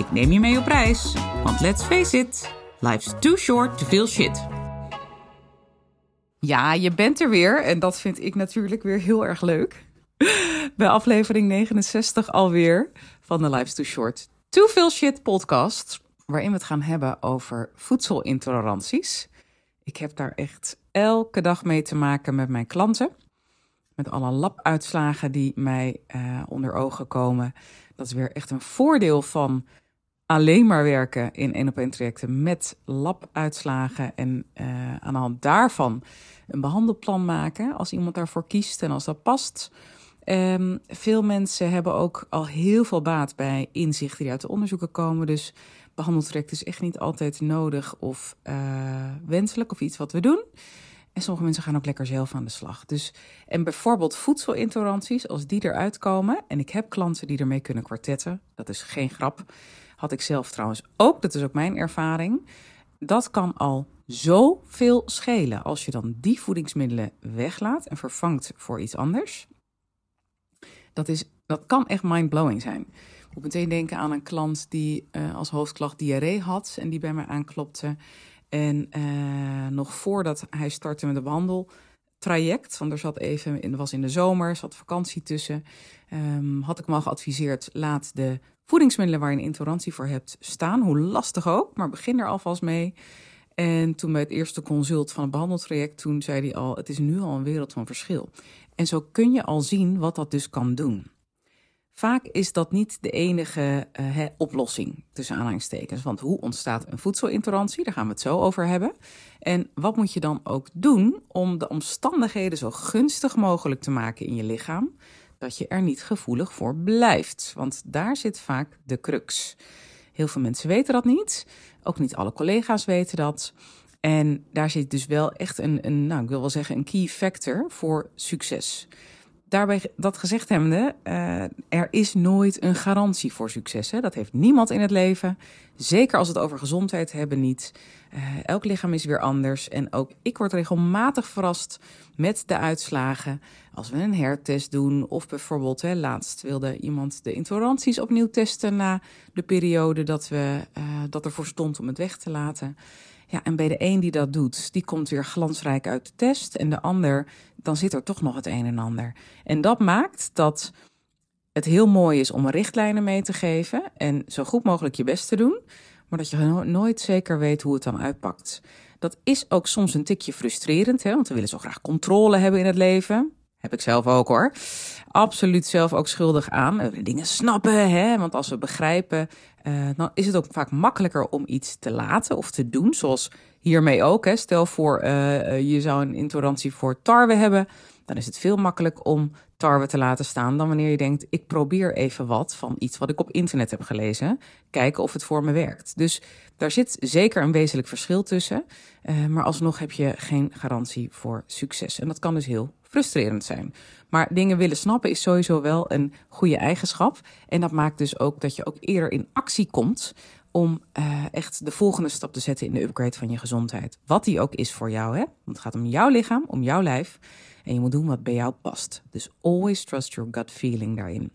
Ik neem je mee op reis, want let's face it, life's too short to feel shit. Ja, je bent er weer en dat vind ik natuurlijk weer heel erg leuk. Bij aflevering 69 alweer van de Life's Too Short to Feel Shit podcast, waarin we het gaan hebben over voedselintoleranties. Ik heb daar echt elke dag mee te maken met mijn klanten. Met alle labuitslagen die mij uh, onder ogen komen. Dat is weer echt een voordeel van alleen maar werken in één op één trajecten met labuitslagen. En uh, aan de hand daarvan een behandelplan maken. Als iemand daarvoor kiest en als dat past. Um, veel mensen hebben ook al heel veel baat bij inzichten die uit de onderzoeken komen. Dus behandeltraject is echt niet altijd nodig of uh, wenselijk of iets wat we doen. En sommige mensen gaan ook lekker zelf aan de slag. Dus, en bijvoorbeeld voedselintoleranties, als die eruit komen. En ik heb klanten die ermee kunnen kwartetten. Dat is geen grap. Had ik zelf trouwens ook. Dat is ook mijn ervaring. Dat kan al zoveel schelen als je dan die voedingsmiddelen weglaat en vervangt voor iets anders. Dat, is, dat kan echt mindblowing zijn. Ik moet meteen denken aan een klant die uh, als hoofdklacht diarree had en die bij mij aanklopte. En uh, nog voordat hij startte met de behandeltraject, want er zat even, in, was in de zomer, zat vakantie tussen, um, had ik hem al geadviseerd, laat de voedingsmiddelen waar je een intolerantie voor hebt staan, hoe lastig ook, maar begin er alvast mee. En toen bij het eerste consult van het behandeltraject, toen zei hij al, het is nu al een wereld van verschil. En zo kun je al zien wat dat dus kan doen. Vaak is dat niet de enige uh, oplossing tussen aanhalingstekens. Want hoe ontstaat een voedselintolerantie? Daar gaan we het zo over hebben. En wat moet je dan ook doen om de omstandigheden zo gunstig mogelijk te maken in je lichaam, dat je er niet gevoelig voor blijft? Want daar zit vaak de crux. Heel veel mensen weten dat niet. Ook niet alle collega's weten dat. En daar zit dus wel echt een, een nou, ik wil wel zeggen, een key factor voor succes daarbij dat gezegd hebbende, uh, er is nooit een garantie voor succes. Hè? Dat heeft niemand in het leven. Zeker als het over gezondheid hebben niet. Uh, elk lichaam is weer anders. En ook ik word regelmatig verrast met de uitslagen. Als we een hertest doen. Of bijvoorbeeld, hè, laatst wilde iemand de intoleranties opnieuw testen na de periode dat, we, uh, dat ervoor stond om het weg te laten. Ja, en bij de een die dat doet, die komt weer glansrijk uit de test. En de ander, dan zit er toch nog het een en ander. En dat maakt dat het heel mooi is om richtlijnen mee te geven. En zo goed mogelijk je best te doen. Maar dat je nooit zeker weet hoe het dan uitpakt. Dat is ook soms een tikje frustrerend, hè? want we willen zo graag controle hebben in het leven. Heb ik zelf ook hoor. Absoluut zelf ook schuldig aan. We willen dingen snappen, hè? want als we begrijpen uh, dan is het ook vaak makkelijker om iets te laten of te doen. Zoals hiermee ook. Hè. Stel voor, uh, je zou een intolerantie voor tarwe hebben. Dan is het veel makkelijker om tarwe te laten staan dan wanneer je denkt: ik probeer even wat van iets wat ik op internet heb gelezen. Kijken of het voor me werkt. Dus daar zit zeker een wezenlijk verschil tussen. Uh, maar alsnog heb je geen garantie voor succes. En dat kan dus heel frustrerend zijn. Maar dingen willen snappen is sowieso wel een goede eigenschap. En dat maakt dus ook dat je ook eerder in actie komt om uh, echt de volgende stap te zetten in de upgrade van je gezondheid. Wat die ook is voor jou, hè? Want het gaat om jouw lichaam, om jouw lijf. En je moet doen wat bij jou past. Dus always trust your gut feeling daarin.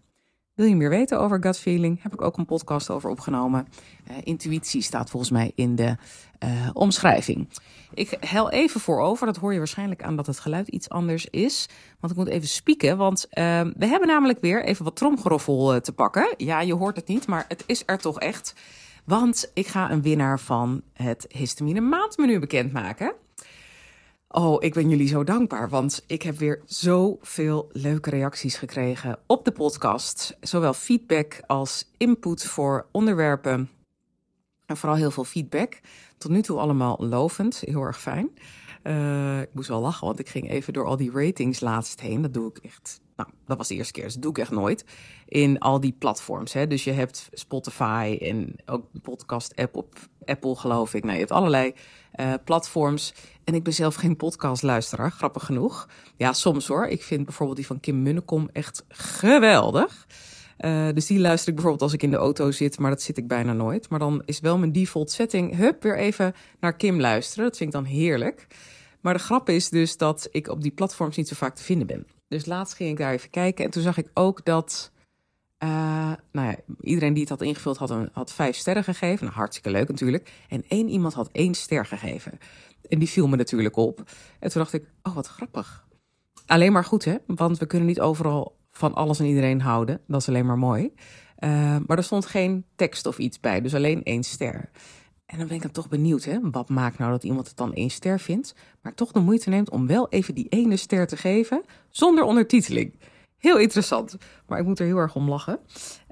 Wil je meer weten over gut feeling? Heb ik ook een podcast over opgenomen. Uh, intuïtie staat volgens mij in de uh, omschrijving. Ik hel even voorover. Dat hoor je waarschijnlijk aan dat het geluid iets anders is. Want ik moet even spieken. Want uh, we hebben namelijk weer even wat tromgeroffel te pakken. Ja, je hoort het niet, maar het is er toch echt. Want ik ga een winnaar van het histamine maandmenu bekendmaken. Oh, ik ben jullie zo dankbaar, want ik heb weer zoveel leuke reacties gekregen op de podcast. Zowel feedback als input voor onderwerpen. En vooral heel veel feedback. Tot nu toe allemaal lovend, heel erg fijn. Uh, ik moest wel lachen, want ik ging even door al die ratings laatst heen. Dat doe ik echt. Nou, dat was de eerste keer, dus dat doe ik echt nooit. In al die platforms. Hè. Dus je hebt Spotify en ook de podcast-app op Apple geloof ik. Nou, je hebt allerlei uh, platforms. En ik ben zelf geen podcastluisteraar, grappig genoeg. Ja, soms hoor. Ik vind bijvoorbeeld die van Kim Munnekom echt geweldig. Uh, dus die luister ik bijvoorbeeld als ik in de auto zit, maar dat zit ik bijna nooit. Maar dan is wel mijn default setting, hup, weer even naar Kim luisteren. Dat vind ik dan heerlijk. Maar de grap is dus dat ik op die platforms niet zo vaak te vinden ben. Dus laatst ging ik daar even kijken en toen zag ik ook dat uh, nou ja, iedereen die het had ingevuld had, een, had vijf sterren gegeven. Nou, hartstikke leuk natuurlijk. En één iemand had één ster gegeven. En die viel me natuurlijk op. En toen dacht ik, oh wat grappig. Alleen maar goed hè, want we kunnen niet overal van alles en iedereen houden. Dat is alleen maar mooi. Uh, maar er stond geen tekst of iets bij, dus alleen één ster. En dan ben ik dan toch benieuwd, hè? wat maakt nou dat iemand het dan één ster vindt, maar toch de moeite neemt om wel even die ene ster te geven zonder ondertiteling. Heel interessant, maar ik moet er heel erg om lachen.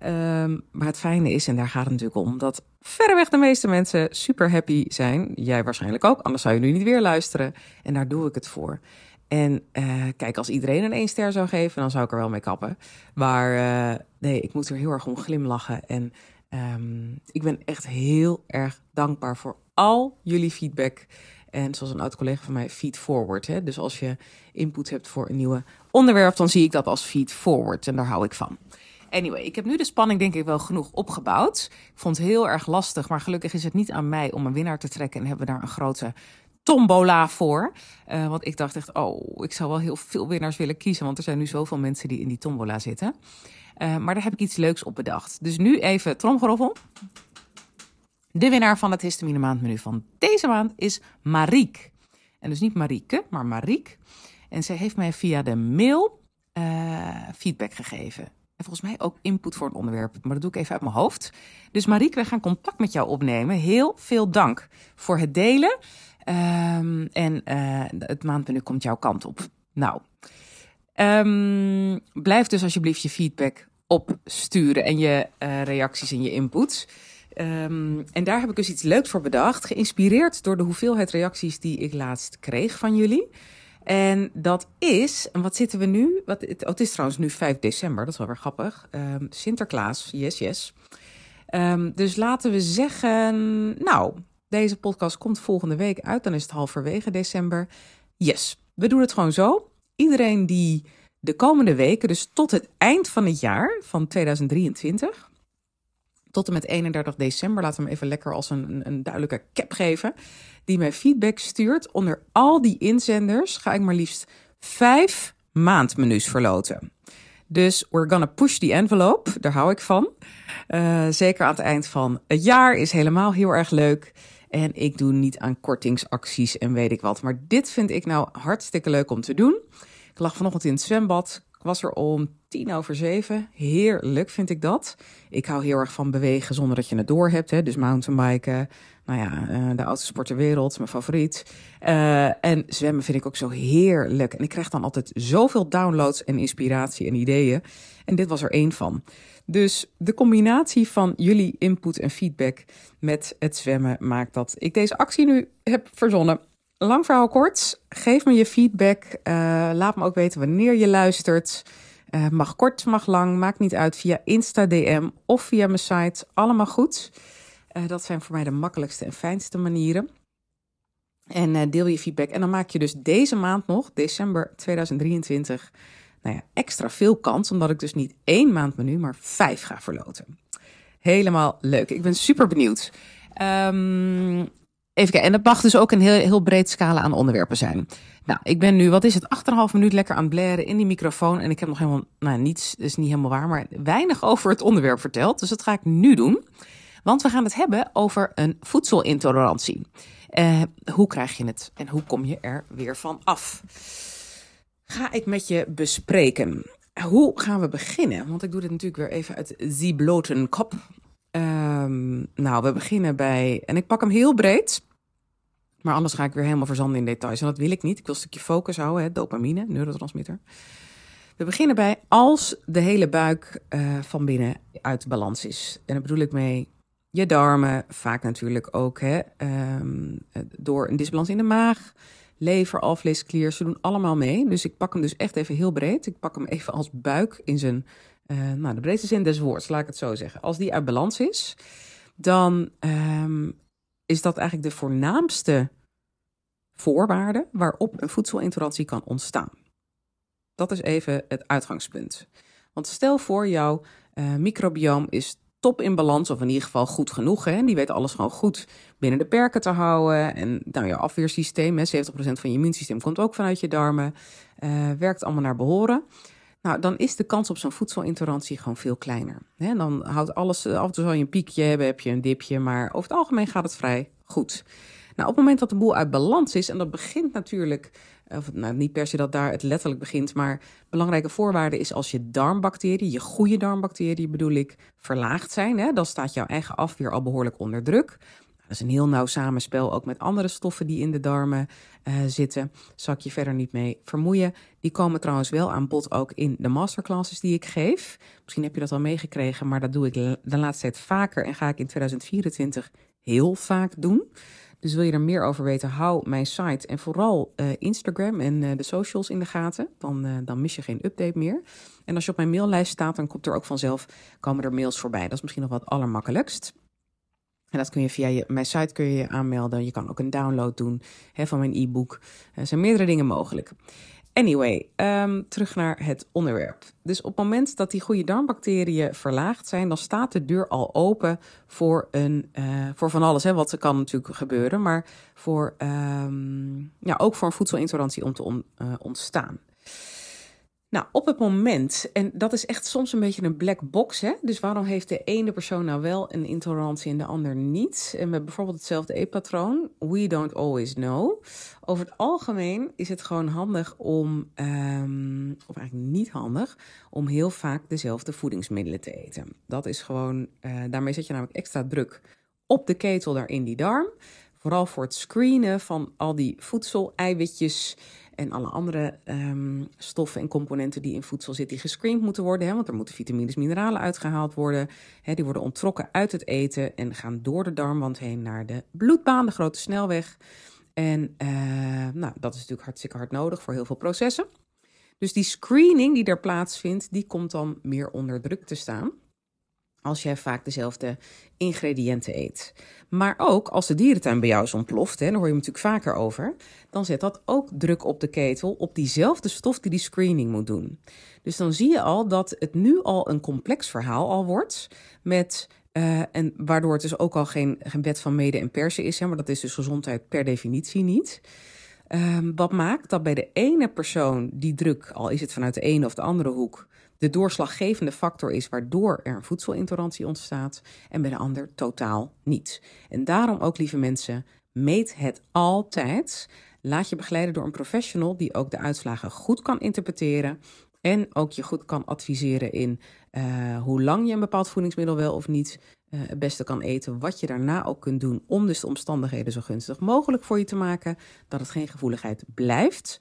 Um, maar het fijne is, en daar gaat het natuurlijk om, dat verreweg de meeste mensen super happy zijn. Jij waarschijnlijk ook, anders zou je nu niet weer luisteren. En daar doe ik het voor. En uh, kijk, als iedereen een één ster zou geven, dan zou ik er wel mee kappen. Maar uh, nee, ik moet er heel erg om glimlachen. En um, ik ben echt heel erg dankbaar voor al jullie feedback. En zoals een oud collega van mij, feed forward. Hè? Dus als je input hebt voor een nieuwe onderwerp, dan zie ik dat als feed forward. En daar hou ik van. Anyway, ik heb nu de spanning denk ik wel genoeg opgebouwd. Ik vond het heel erg lastig, maar gelukkig is het niet aan mij om een winnaar te trekken. En hebben we daar een grote tombola voor. Uh, want ik dacht echt, oh, ik zou wel heel veel winnaars willen kiezen. Want er zijn nu zoveel mensen die in die tombola zitten. Uh, maar daar heb ik iets leuks op bedacht. Dus nu even tromgeroffel. De winnaar van het histamine maandmenu van deze maand is Mariek. En dus niet Marieke, maar Mariek. En zij heeft mij via de mail uh, feedback gegeven. En volgens mij ook input voor het onderwerp. Maar dat doe ik even uit mijn hoofd. Dus Mariek, we gaan contact met jou opnemen. Heel veel dank voor het delen. Um, en uh, het maandmenu komt jouw kant op. Nou, um, blijf dus alsjeblieft je feedback opsturen en je uh, reacties en je inputs. Um, en daar heb ik dus iets leuks voor bedacht. Geïnspireerd door de hoeveelheid reacties die ik laatst kreeg van jullie. En dat is, en wat zitten we nu? Wat, het, oh, is trouwens nu 5 december, dat is wel weer grappig. Sinterklaas, yes, yes. Dus laten we zeggen, nou, deze podcast komt volgende week uit. Dan is het halverwege december. Yes, we doen het gewoon zo. Iedereen die de komende weken, dus tot het eind van het jaar van 2023, tot en met 31 december, laten we hem even lekker als een, een, duidelijke cap geven, die mij feedback stuurt. Onder al die inzenders ga ik maar liefst vijf maandmenu's verloten. Dus we're gonna push the envelope, daar hou ik van. Uh, zeker aan het eind van het jaar is helemaal heel erg leuk. En ik doe niet aan kortingsacties en weet ik wat. Maar dit vind ik nou hartstikke leuk om te doen. Ik lag vanochtend in het zwembad. Ik was er om tien over zeven. Heerlijk vind ik dat. Ik hou heel erg van bewegen zonder dat je het door hebt. Hè? Dus mountainbiken. Nou ja, uh, de oudste sport ter wereld, mijn favoriet. Uh, en zwemmen vind ik ook zo heerlijk. En ik krijg dan altijd zoveel downloads en inspiratie en ideeën. En dit was er één van. Dus de combinatie van jullie input en feedback met het zwemmen maakt dat ik deze actie nu heb verzonnen. Lang verhaal kort, geef me je feedback. Uh, laat me ook weten wanneer je luistert. Mag kort, mag lang, maakt niet uit. Via Insta DM of via mijn site. Allemaal goed. Uh, dat zijn voor mij de makkelijkste en fijnste manieren. En deel je feedback. En dan maak je dus deze maand nog, december 2023, nou ja, extra veel kans. Omdat ik dus niet één maand menu, maar vijf ga verloten. Helemaal leuk. Ik ben super benieuwd. Um, even kijken. En dat mag dus ook een heel, heel breed scala aan onderwerpen zijn. Nou, ik ben nu, wat is het, 8,5 minuut lekker aan het blaren in die microfoon. En ik heb nog helemaal, nou niets, is niet helemaal waar, maar weinig over het onderwerp verteld. Dus dat ga ik nu doen. Want we gaan het hebben over een voedselintolerantie. Uh, hoe krijg je het en hoe kom je er weer van af? Ga ik met je bespreken. Hoe gaan we beginnen? Want ik doe dit natuurlijk weer even uit die blote kop. Um, nou, we beginnen bij. En ik pak hem heel breed. Maar anders ga ik weer helemaal verzanden in details. En dat wil ik niet. Ik wil een stukje focus houden, hè, dopamine, neurotransmitter. We beginnen bij als de hele buik uh, van binnen uit balans is. En daar bedoel ik mee je darmen, vaak natuurlijk ook hè, um, door een disbalans in de maag, lever, alvleesklier, ze doen allemaal mee. Dus ik pak hem dus echt even heel breed. Ik pak hem even als buik in zijn uh, nou, de breedste zin des woords, laat ik het zo zeggen. Als die uit balans is, dan um, is dat eigenlijk de voornaamste voorwaarde waarop een voedselintolerantie kan ontstaan. Dat is even het uitgangspunt. Want stel voor, jouw uh, microbioom is top in balans, of in ieder geval goed genoeg. Hè? Die weet alles gewoon goed binnen de perken te houden. En nou, je afweersysteem, hè, 70% van je immuunsysteem komt ook vanuit je darmen. Uh, werkt allemaal naar behoren. Nou, dan is de kans op zo'n voedselintolerantie gewoon veel kleiner. Hè? Dan houdt alles, af en toe zal je een piekje hebben, heb je een dipje, maar over het algemeen gaat het vrij goed. Nou, op het moment dat de boel uit balans is, en dat begint natuurlijk, of nou, niet per se dat daar het letterlijk begint, maar belangrijke voorwaarde is als je darmbacteriën, je goede darmbacteriën bedoel ik, verlaagd zijn, hè, dan staat jouw eigen afweer al behoorlijk onder druk. Dat is een heel nauw samenspel, ook met andere stoffen die in de darmen uh, zitten. Zal ik je verder niet mee vermoeien. Die komen trouwens wel aan bod ook in de masterclasses die ik geef. Misschien heb je dat al meegekregen, maar dat doe ik de laatste tijd vaker en ga ik in 2024 heel vaak doen. Dus wil je er meer over weten, hou mijn site en vooral uh, Instagram en uh, de socials in de gaten. Dan, uh, dan mis je geen update meer. En als je op mijn maillijst staat, dan komt er ook vanzelf komen er mails voorbij. Dat is misschien nog wat allermakkelijkst. En dat kun je via je, mijn site kun je, je aanmelden. Je kan ook een download doen hè, van mijn e-book. Er zijn meerdere dingen mogelijk. Anyway, um, terug naar het onderwerp. Dus op het moment dat die goede darmbacteriën verlaagd zijn, dan staat de deur al open voor, een, uh, voor van alles. Hè, wat kan natuurlijk gebeuren, maar voor, um, ja, ook voor een voedselintolerantie om te uh, ontstaan. Nou, op het moment, en dat is echt soms een beetje een black box, hè? dus waarom heeft de ene persoon nou wel een intolerantie en de ander niet? En met bijvoorbeeld hetzelfde E-patroon, we don't always know. Over het algemeen is het gewoon handig om, um, of eigenlijk niet handig, om heel vaak dezelfde voedingsmiddelen te eten. Dat is gewoon, uh, daarmee zet je namelijk extra druk op de ketel daar in die darm. Vooral voor het screenen van al die voedsel, eiwitjes en alle andere um, stoffen en componenten die in voedsel zitten, die gescreend moeten worden. Hè, want er moeten vitamines, mineralen uitgehaald worden. Hè, die worden onttrokken uit het eten en gaan door de darmwand heen naar de bloedbaan, de grote snelweg. En uh, nou, dat is natuurlijk hartstikke hard nodig voor heel veel processen. Dus die screening die er plaatsvindt, die komt dan meer onder druk te staan als jij vaak dezelfde ingrediënten eet. Maar ook als de dierentuin bij jou is ontploft, hè, daar hoor je natuurlijk vaker over, dan zet dat ook druk op de ketel op diezelfde stof die die screening moet doen. Dus dan zie je al dat het nu al een complex verhaal al wordt met uh, en waardoor het dus ook al geen, geen bed van mede en persen is, hè, maar dat is dus gezondheid per definitie niet. Um, wat maakt dat bij de ene persoon die druk, al is het vanuit de ene of de andere hoek, de doorslaggevende factor is waardoor er een voedselintolerantie ontstaat en bij de ander totaal niet. En daarom ook, lieve mensen, meet het altijd. Laat je begeleiden door een professional die ook de uitslagen goed kan interpreteren en ook je goed kan adviseren in uh, hoe lang je een bepaald voedingsmiddel wel of niet uh, het beste kan eten. Wat je daarna ook kunt doen om dus de omstandigheden zo gunstig mogelijk voor je te maken. Dat het geen gevoeligheid blijft.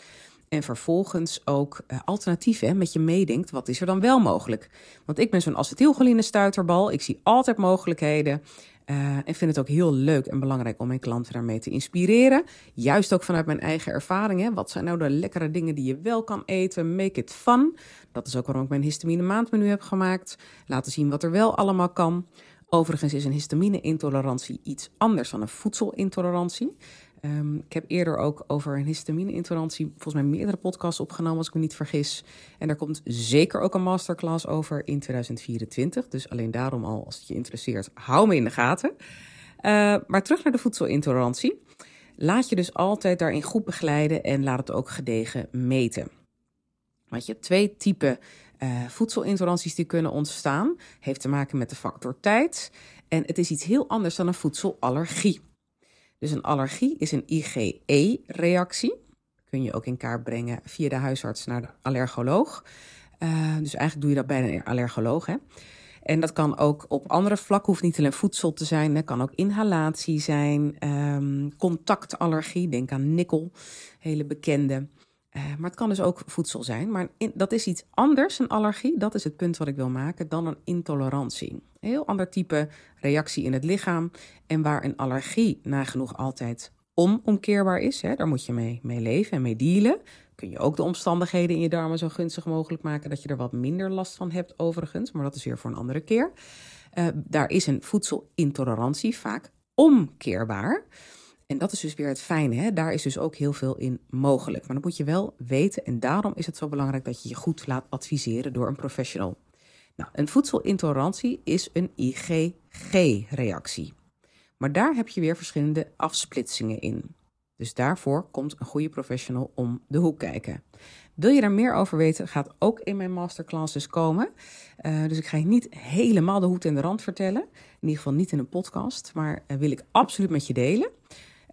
En vervolgens ook uh, alternatieven met je meedenkt. Wat is er dan wel mogelijk? Want ik ben zo'n acetylcholine stuiterbal. Ik zie altijd mogelijkheden. Uh, en vind het ook heel leuk en belangrijk om mijn klanten daarmee te inspireren. Juist ook vanuit mijn eigen ervaringen. Wat zijn nou de lekkere dingen die je wel kan eten? Make it fun. Dat is ook waarom ik mijn histamine maandmenu heb gemaakt. Laten zien wat er wel allemaal kan. Overigens is een histamine-intolerantie iets anders dan een voedselintolerantie. Um, ik heb eerder ook over een histamine-intolerantie volgens mij meerdere podcasts opgenomen, als ik me niet vergis. En daar komt zeker ook een masterclass over in 2024. Dus alleen daarom al, als het je interesseert, hou me in de gaten. Uh, maar terug naar de voedselintolerantie. Laat je dus altijd daarin goed begeleiden en laat het ook gedegen meten. Want je hebt twee typen uh, voedselintoleranties die kunnen ontstaan. Heeft te maken met de factor tijd. En het is iets heel anders dan een voedselallergie. Dus een allergie is een IgE-reactie. Kun je ook in kaart brengen via de huisarts naar de allergoloog. Uh, dus eigenlijk doe je dat bij een allergoloog. Hè? En dat kan ook op andere vlakken, hoeft niet alleen voedsel te zijn. Het kan ook inhalatie zijn, um, contactallergie, denk aan nikkel, hele bekende. Uh, maar het kan dus ook voedsel zijn. Maar dat is iets anders, een allergie. Dat is het punt wat ik wil maken, dan een intolerantie. Een heel ander type reactie in het lichaam. En waar een allergie nagenoeg altijd onomkeerbaar is. Hè, daar moet je mee, mee leven en mee dealen. Kun je ook de omstandigheden in je darmen zo gunstig mogelijk maken dat je er wat minder last van hebt, overigens. Maar dat is weer voor een andere keer. Uh, daar is een voedselintolerantie vaak omkeerbaar. En dat is dus weer het fijne. Hè? Daar is dus ook heel veel in mogelijk. Maar dat moet je wel weten. En daarom is het zo belangrijk dat je je goed laat adviseren door een professional. Nou, een voedselintolerantie is een IgG-reactie. Maar daar heb je weer verschillende afsplitsingen in. Dus daarvoor komt een goede professional om de hoek kijken. Wil je daar meer over weten, gaat ook in mijn masterclasses komen. Uh, dus ik ga je niet helemaal de hoed en de rand vertellen. In ieder geval niet in een podcast, maar uh, wil ik absoluut met je delen.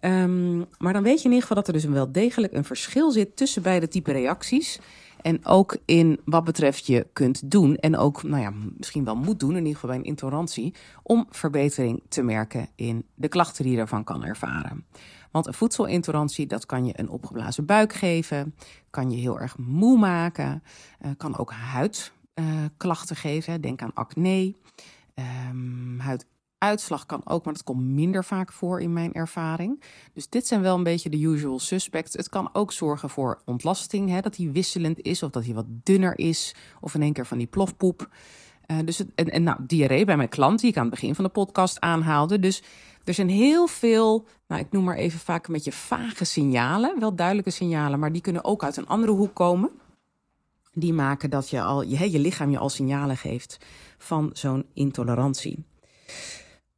Um, maar dan weet je in ieder geval dat er dus wel degelijk een verschil zit tussen beide type reacties. En ook in wat betreft je kunt doen. En ook, nou ja, misschien wel moet doen, in ieder geval bij een intolerantie. Om verbetering te merken in de klachten die je daarvan kan ervaren. Want een voedselintolerantie, dat kan je een opgeblazen buik geven. Kan je heel erg moe maken. Uh, kan ook huidklachten geven. Denk aan acne. Um, huid Uitslag kan ook, maar dat komt minder vaak voor in mijn ervaring. Dus dit zijn wel een beetje de usual suspects. Het kan ook zorgen voor ontlasting, hè, dat hij wisselend is of dat hij wat dunner is of in één keer van die plofpoep. Uh, dus en, en nou, diarree bij mijn klant, die ik aan het begin van de podcast aanhaalde. Dus er zijn heel veel, nou, ik noem maar even vaak een beetje vage signalen, wel duidelijke signalen, maar die kunnen ook uit een andere hoek komen. Die maken dat je al je lichaam je al signalen geeft van zo'n intolerantie.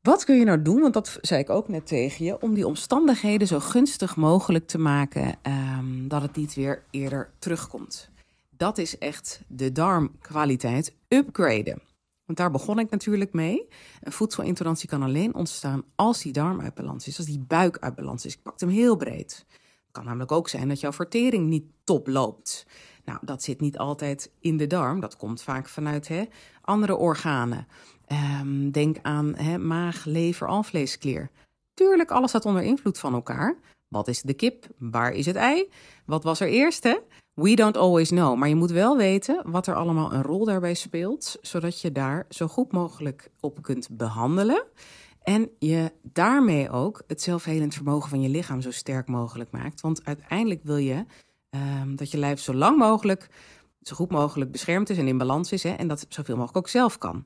Wat kun je nou doen, want dat zei ik ook net tegen je, om die omstandigheden zo gunstig mogelijk te maken um, dat het niet weer eerder terugkomt? Dat is echt de darmkwaliteit upgraden. Want daar begon ik natuurlijk mee. Een voedselintolerantie kan alleen ontstaan als die darm uit balans is, als die buik uit balans is. Ik pak hem heel breed. Het kan namelijk ook zijn dat jouw vertering niet top loopt. Nou, dat zit niet altijd in de darm. Dat komt vaak vanuit hè, andere organen. Um, denk aan maag, lever, alvleesklier. Tuurlijk, alles staat onder invloed van elkaar. Wat is de kip? Waar is het ei? Wat was er eerst? We don't always know. Maar je moet wel weten wat er allemaal een rol daarbij speelt, zodat je daar zo goed mogelijk op kunt behandelen. En je daarmee ook het zelfhelend vermogen van je lichaam zo sterk mogelijk maakt. Want uiteindelijk wil je um, dat je lijf zo lang mogelijk, zo goed mogelijk beschermd is en in balans is. En dat zoveel mogelijk ook zelf kan.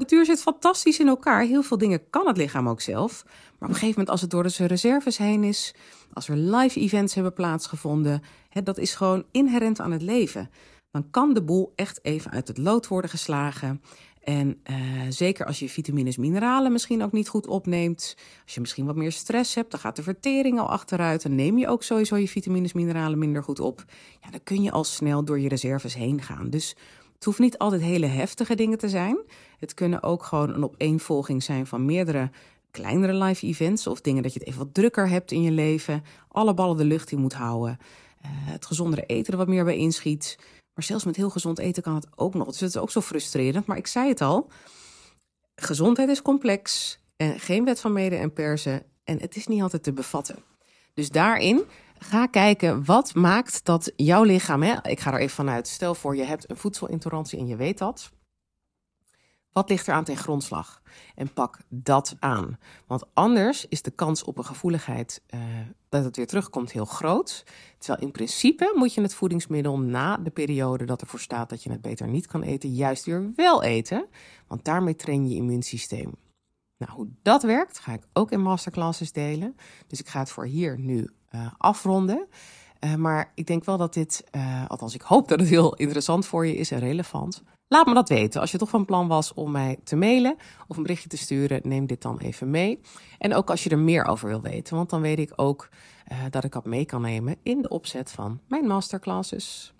De natuur zit fantastisch in elkaar. Heel veel dingen kan het lichaam ook zelf. Maar op een gegeven moment, als het door de reserves heen is, als er live events hebben plaatsgevonden, hè, dat is gewoon inherent aan het leven. Dan kan de boel echt even uit het lood worden geslagen. En uh, zeker als je vitamines, mineralen misschien ook niet goed opneemt. Als je misschien wat meer stress hebt, dan gaat de vertering al achteruit. Dan neem je ook sowieso je vitamines, mineralen minder goed op. Ja, dan kun je al snel door je reserves heen gaan. Dus het hoeft niet altijd hele heftige dingen te zijn. Het kunnen ook gewoon een opeenvolging zijn van meerdere kleinere live events of dingen dat je het even wat drukker hebt in je leven. Alle ballen de lucht in moet houden. Uh, het gezondere eten er wat meer bij inschiet. Maar zelfs met heel gezond eten kan het ook nog. Dus het is ook zo frustrerend. Maar ik zei het al: gezondheid is complex en geen wet van mede en persen. En het is niet altijd te bevatten. Dus daarin ga kijken wat maakt dat jouw lichaam. Hè, ik ga er even vanuit. Stel voor je hebt een voedselintolerantie en je weet dat. Wat ligt er aan ten grondslag? En pak dat aan. Want anders is de kans op een gevoeligheid uh, dat het weer terugkomt heel groot. Terwijl in principe moet je het voedingsmiddel na de periode dat ervoor staat dat je het beter niet kan eten, juist weer wel eten. Want daarmee train je immuunsysteem. Nou, hoe dat werkt, ga ik ook in masterclasses delen. Dus ik ga het voor hier nu uh, afronden. Uh, maar ik denk wel dat dit, uh, althans ik hoop dat het heel interessant voor je is en relevant. Laat me dat weten. Als je toch van plan was om mij te mailen of een berichtje te sturen, neem dit dan even mee. En ook als je er meer over wil weten, want dan weet ik ook dat ik dat mee kan nemen in de opzet van mijn masterclasses.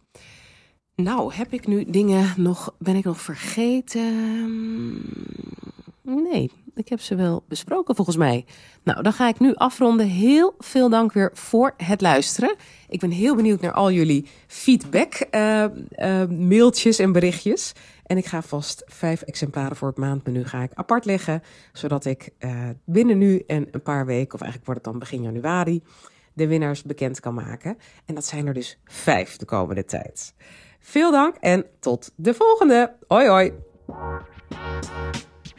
Nou, heb ik nu dingen nog, ben ik nog vergeten? Nee, ik heb ze wel besproken volgens mij. Nou, dan ga ik nu afronden. Heel veel dank weer voor het luisteren. Ik ben heel benieuwd naar al jullie feedback, uh, uh, mailtjes en berichtjes. En ik ga vast vijf exemplaren voor het maandmenu ga ik apart leggen. Zodat ik uh, binnen nu en een paar weken, of eigenlijk wordt het dan begin januari, de winnaars bekend kan maken. En dat zijn er dus vijf de komende tijd. Veel dank en tot de volgende. Hoi hoi.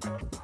Thank you.